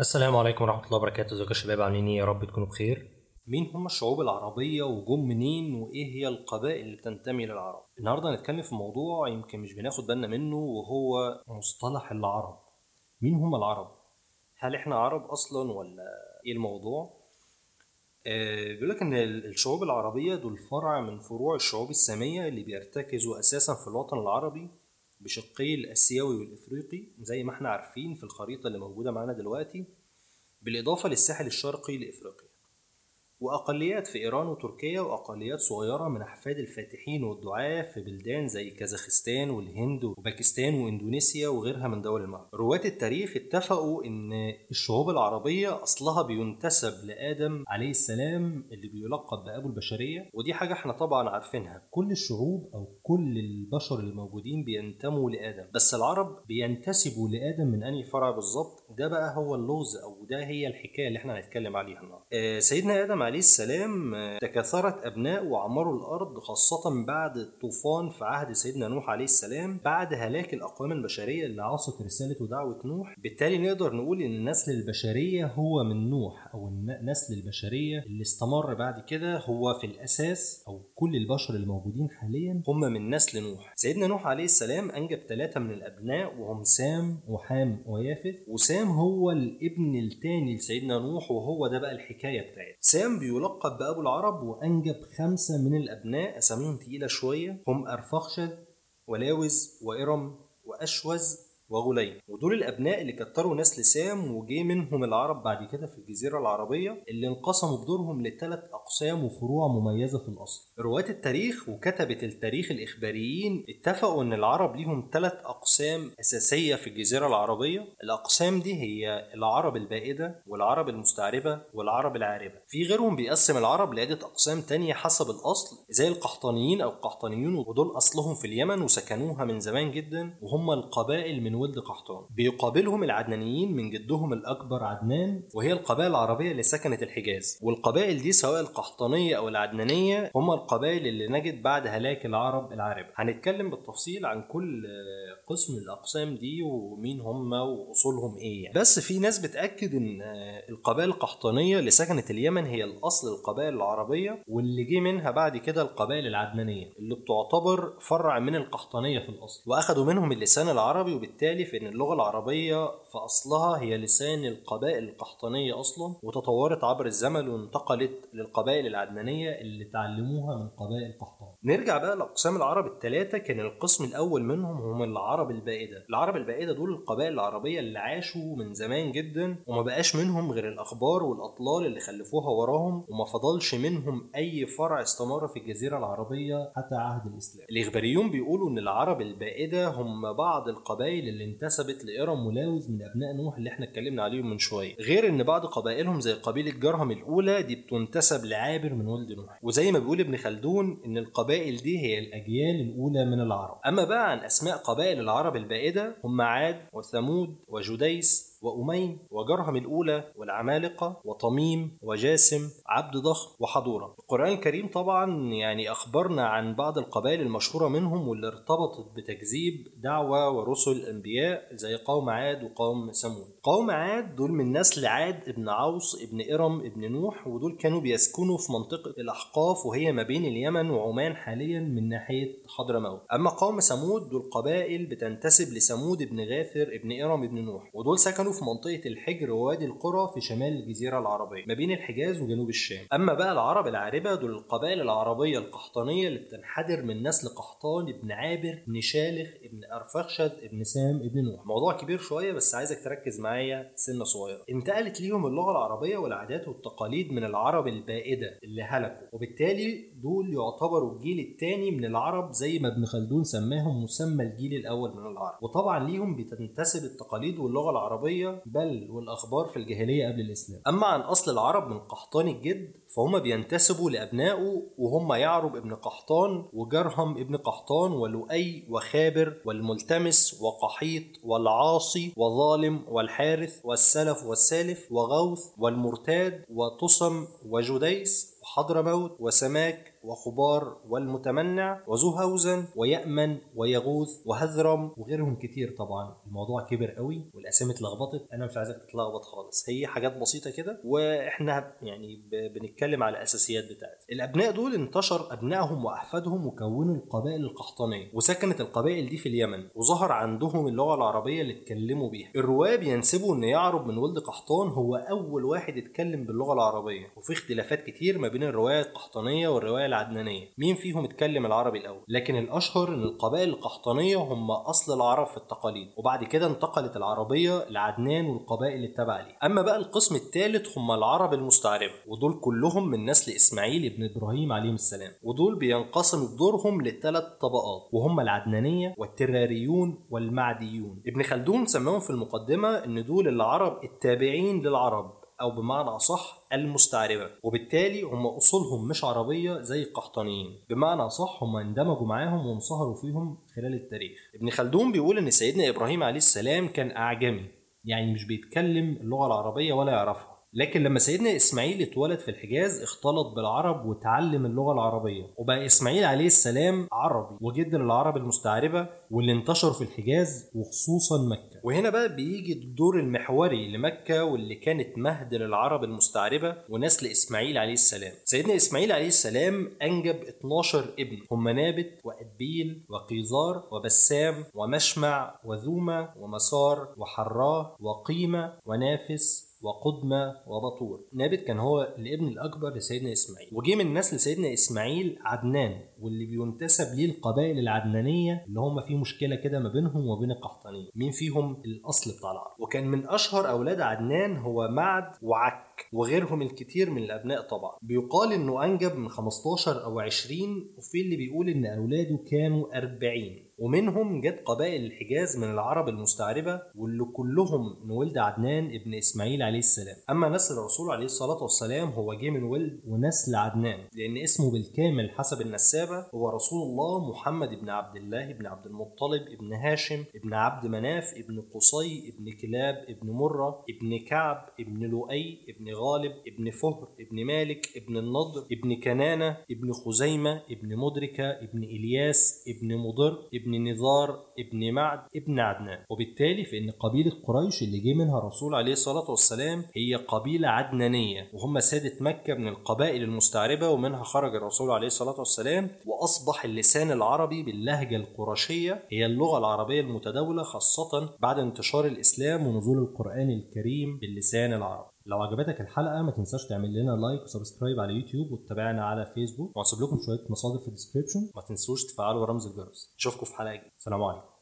السلام عليكم ورحمة الله وبركاته. ازيكم يا شباب عاملين إيه؟ يا رب تكونوا بخير. مين هم الشعوب العربية وجم منين وإيه هي القبائل اللي تنتمي للعرب؟ النهاردة هنتكلم في موضوع يمكن مش بناخد بالنا منه وهو مصطلح العرب. مين هم العرب؟ هل إحنا عرب أصلا ولا إيه الموضوع؟ آه بيقول لك إن الشعوب العربية دول فرع من فروع الشعوب السامية اللي بيرتكزوا أساسا في الوطن العربي بشقي الاسيوي والإفريقي زي ما إحنا عارفين في الخريطة اللي موجودة معانا دلوقتي بالإضافة للساحل الشرقي لإفريقيا. وأقليات في إيران وتركيا وأقليات صغيرة من أحفاد الفاتحين والدعاة في بلدان زي كازاخستان والهند وباكستان وإندونيسيا وغيرها من دول المغرب. رواة التاريخ اتفقوا إن الشعوب العربية أصلها بينتسب لآدم عليه السلام اللي بيلقب بأبو البشرية ودي حاجة إحنا طبعا عارفينها. كل الشعوب أو كل البشر الموجودين بينتموا لآدم بس العرب بينتسبوا لآدم من أنهي فرع بالظبط؟ ده بقى هو اللغز أو ده هي الحكاية اللي إحنا هنتكلم عليها النهارده. آه سيدنا آدم عليه السلام آه، تكاثرت أبناء وعمروا الأرض خاصة بعد الطوفان في عهد سيدنا نوح عليه السلام بعد هلاك الأقوام البشرية اللي عاصت رسالة ودعوة نوح. بالتالي نقدر نقول إن النسل البشرية هو من نوح أو النسل البشرية اللي استمر بعد كده هو في الأساس أو كل البشر الموجودين حاليا هم من نسل نوح. سيدنا نوح عليه السلام أنجب ثلاثة من الأبناء وهم سام وحام ويافث وسام هو الابن الثاني لسيدنا نوح وهو ده بقى الحكاية بتاعتنا. سام بيلقب بأبو العرب وأنجب خمسة من الأبناء. أساميهم تقيلة شوية. هم أرفخشد ولاوز وإرم وأشوز. وغليم ودول الأبناء اللي كتروا نسل سام وجي منهم العرب بعد كده في الجزيرة العربية اللي انقسموا بدورهم لثلاث أقسام وفروع مميزة في الأصل. رواه التاريخ وكتبة التاريخ الإخباريين اتفقوا إن العرب ليهم ثلاث أقسام أساسية في الجزيرة العربية. الأقسام دي هي العرب البائدة والعرب المستعربة والعرب العاربة. في غيرهم بيقسم العرب لعدة أقسام تانية حسب الأصل زي القحطانيين أو القحطانيون ودول أصلهم في اليمن وسكنوها من زمان جدا وهم القبائل من ولد قحطان. بيقابلهم العدنانيين من جدهم الأكبر عدنان وهي القبائل العربية اللي سكنت الحجاز. والقبائل دي سواء القحطانية أو العدنانية هم القبائل اللي نجت بعد هلاك العرب العرب هنتكلم بالتفصيل عن كل قسم الأقسام دي ومين هم وأصولهم إيه يعني. بس في ناس بتأكد إن القبائل القحطانية اللي سكنت اليمن هي الأصل القبائل العربية واللي جه منها بعد كده القبائل العدنانية اللي بتعتبر فرع من القحطانية في الأصل. وأخدوا منهم اللسان العربي وبالتالي في إن اللغة العربية في أصلها هي لسان القبائل القحطانية أصلا وتطورت عبر الزمن وانتقلت للقبائل العدنانية اللي تعلموها من قبائل قحطان. نرجع بقى لأقسام العرب الثلاثه كان القسم الأول منهم هم العرب البائدة. العرب البائدة دول القبائل العربية اللي عاشوا من زمان جدا وما بقاش منهم غير الأخبار والأطلال اللي خلفوها وراهم وما فضلش منهم أي فرع استمر في الجزيرة العربية حتى عهد الإسلام. الإخباريون بيقولوا إن العرب البائدة هم بعض القبائل اللي انتسبت لإرم ولاوز من أبناء نوح اللي إحنا اتكلمنا عليهم من شوية. غير إن بعض قبائلهم زي قبيلة جرهم الأولى دي بتنتسب لعابر من ولد نوح. وزي ما بيقول ابن خلدون إن القبائل دي هي الأجيال الأولى من العرب. أما بقى عن أسماء قبائل العرب البائدة هم عاد وثمود وجديس وأمين وجرهم الأولى والعمالقة وطميم وجاسم عبد ضخم وحضورة. القرآن الكريم طبعا يعني أخبرنا عن بعض القبائل المشهورة منهم واللي ارتبطت بتكذيب دعوة ورسل الأنبياء زي قوم عاد وقوم ثمود. قوم عاد دول من نسل عاد ابن عوص ابن إرم ابن نوح ودول كانوا بيسكنوا في منطقة الأحقاف وهي ما بين اليمن وعمان حاليا من ناحية حضرموت أما قوم ثمود دول قبائل بتنتسب لثمود ابن غافر ابن إرم ابن نوح ودول سكنوا في منطقة الحجر ووادي القرى في شمال الجزيرة العربية ما بين الحجاز وجنوب الشام. أما بقى العرب العاربة دول القبائل العربية القحطانية اللي بتنحدر من نسل قحطان ابن عابر ابن شالخ ابن أرفخشد ابن سام ابن نوح. موضوع كبير شوية بس عايزك تركز معايا سنة صغيرة. انتقلت ليهم اللغة العربية والعادات والتقاليد من العرب البائدة اللي هلكوا. وبالتالي دول يعتبروا الجيل الثاني من العرب زي ما ابن خلدون سماهم مسمى الجيل الأول من العرب. وطبعا ليهم بتنتسب التقاليد واللغة العربية بل والأخبار في الجاهلية قبل الإسلام. أما عن أصل العرب من قحطان الجد فهم بينتسبوا لأبنائه وهم يعرب ابن قحطان وجرهم ابن قحطان ولؤي وخابر والملتمس وقحيط والعاصي وظالم والحارث والسلف والسالف وغوث والمرتاد وتصم وجديس وحضرموت وسماك وخبار والمتمنع وذو هوزن ويأمن ويغوث وهذرم وغيرهم كتير طبعا. الموضوع كبر قوي والأسامي اتلخبطت. أنا مش عايزك تتلخبط خالص. هي حاجات بسيطة كده وإحنا يعني بنتكلم على الأساسيات بتاعتها. الأبناء دول انتشر أبنائهم وأحفادهم وكونوا القبائل القحطانية وسكنت القبائل دي في اليمن وظهر عندهم اللغة العربية اللي اتكلموا بيها. الرواه بينسبوا إن يعرب من ولد قحطان هو أول واحد اتكلم باللغة العربية. وفي اختلافات كتير ما بين الروايه القحطانية والروايه العدنانية. مين فيهم اتكلم العربي الأول؟ لكن الأشهر إن القبائل القحطانية هم أصل العرب في التقاليد وبعد كده انتقلت العربية لعدنان والقبائل التابعة ليه. أما بقى القسم الثالث هم العرب المستعربة ودول كلهم من نسل إسماعيل ابن إبراهيم عليهم السلام. ودول بينقسم بدورهم لثلاث طبقات وهم العدنانية والتراريون والمعديون. ابن خلدون سماهم في المقدمة إن دول العرب التابعين للعرب. أو بمعنى أصح المستعربة. وبالتالي هم أصولهم مش عربية زي القحطانيين. بمعنى أصح هم اندمجوا معاهم وانصهروا فيهم خلال التاريخ. ابن خلدون بيقول إن سيدنا إبراهيم عليه السلام كان أعجمي. يعني مش بيتكلم اللغة العربية ولا يعرفها. لكن لما سيدنا إسماعيل اتولد في الحجاز اختلط بالعرب وتعلم اللغة العربية. وبقى إسماعيل عليه السلام عربي وجد للعرب المستعربة واللي انتشروا في الحجاز وخصوصا مكة. وهنا بقى بيجي الدور المحوري لمكة واللي كانت مهد للعرب المستعربة ونسل اسماعيل عليه السلام. سيدنا إسماعيل عليه السلام أنجب 12 ابن هم نابت وأدبيل وقيزار وبسام ومشمع وذومة ومسار وحراه وقيمة ونافس وقدمة وبطور نابت كان هو الابن الأكبر لسيدنا إسماعيل. وجه من نسل سيدنا إسماعيل عدنان واللي بينتسب ليه القبائل العدنانية اللي هم في مشكلة كده ما بينهم وبين القحطانية مين فيهم؟ الأصل بتاع العرب. وكان من أشهر أولاد عدنان هو معد وعك وغيرهم الكثير من الأبناء طبعا. بيقال إنه أنجب من 15 أو 20 وفي اللي بيقول إن أولاده كانوا 40 ومنهم جت قبائل الحجاز من العرب المستعربة واللي كلهم من ولد عدنان ابن إسماعيل عليه السلام. أما نسل الرسول عليه الصلاة والسلام هو جه من ولد ونسل عدنان لأن اسمه بالكامل حسب النسابة هو رسول الله محمد بن عبد الله بن عبد المطلب ابن هاشم ابن عبد مناف ابن قصي ابن كلاب ابن مرة ابن كعب ابن لؤي ابن غالب ابن فهر ابن مالك ابن النضر ابن كنانة ابن خزيمة ابن مدركة ابن إلياس ابن مضر ابن نزار ابن معد ابن عدنان. وبالتالي فإن قبيلة قريش اللي جه منها الرسول عليه الصلاة والسلام هي قبيلة عدنانية وهم سادة مكة من القبائل المستعربة ومنها خرج الرسول عليه الصلاة والسلام وأصبح اللسان العربي باللهجة القرشية هي اللغة العربية المتداولة خاصة بعد انتشار الإسلام ونزول القرآن الكريم باللسان العربي. لو عجبتك الحلقة ما تنساش تعمل لنا like و subscribe على يوتيوب وتتابعنا على فيسبوك وهسيب لكم شوية مصادر في ال description. ما تنسوش تفعلوا رمز الجرس. اشوفكم في حلقة جديدة. سلام عليكم.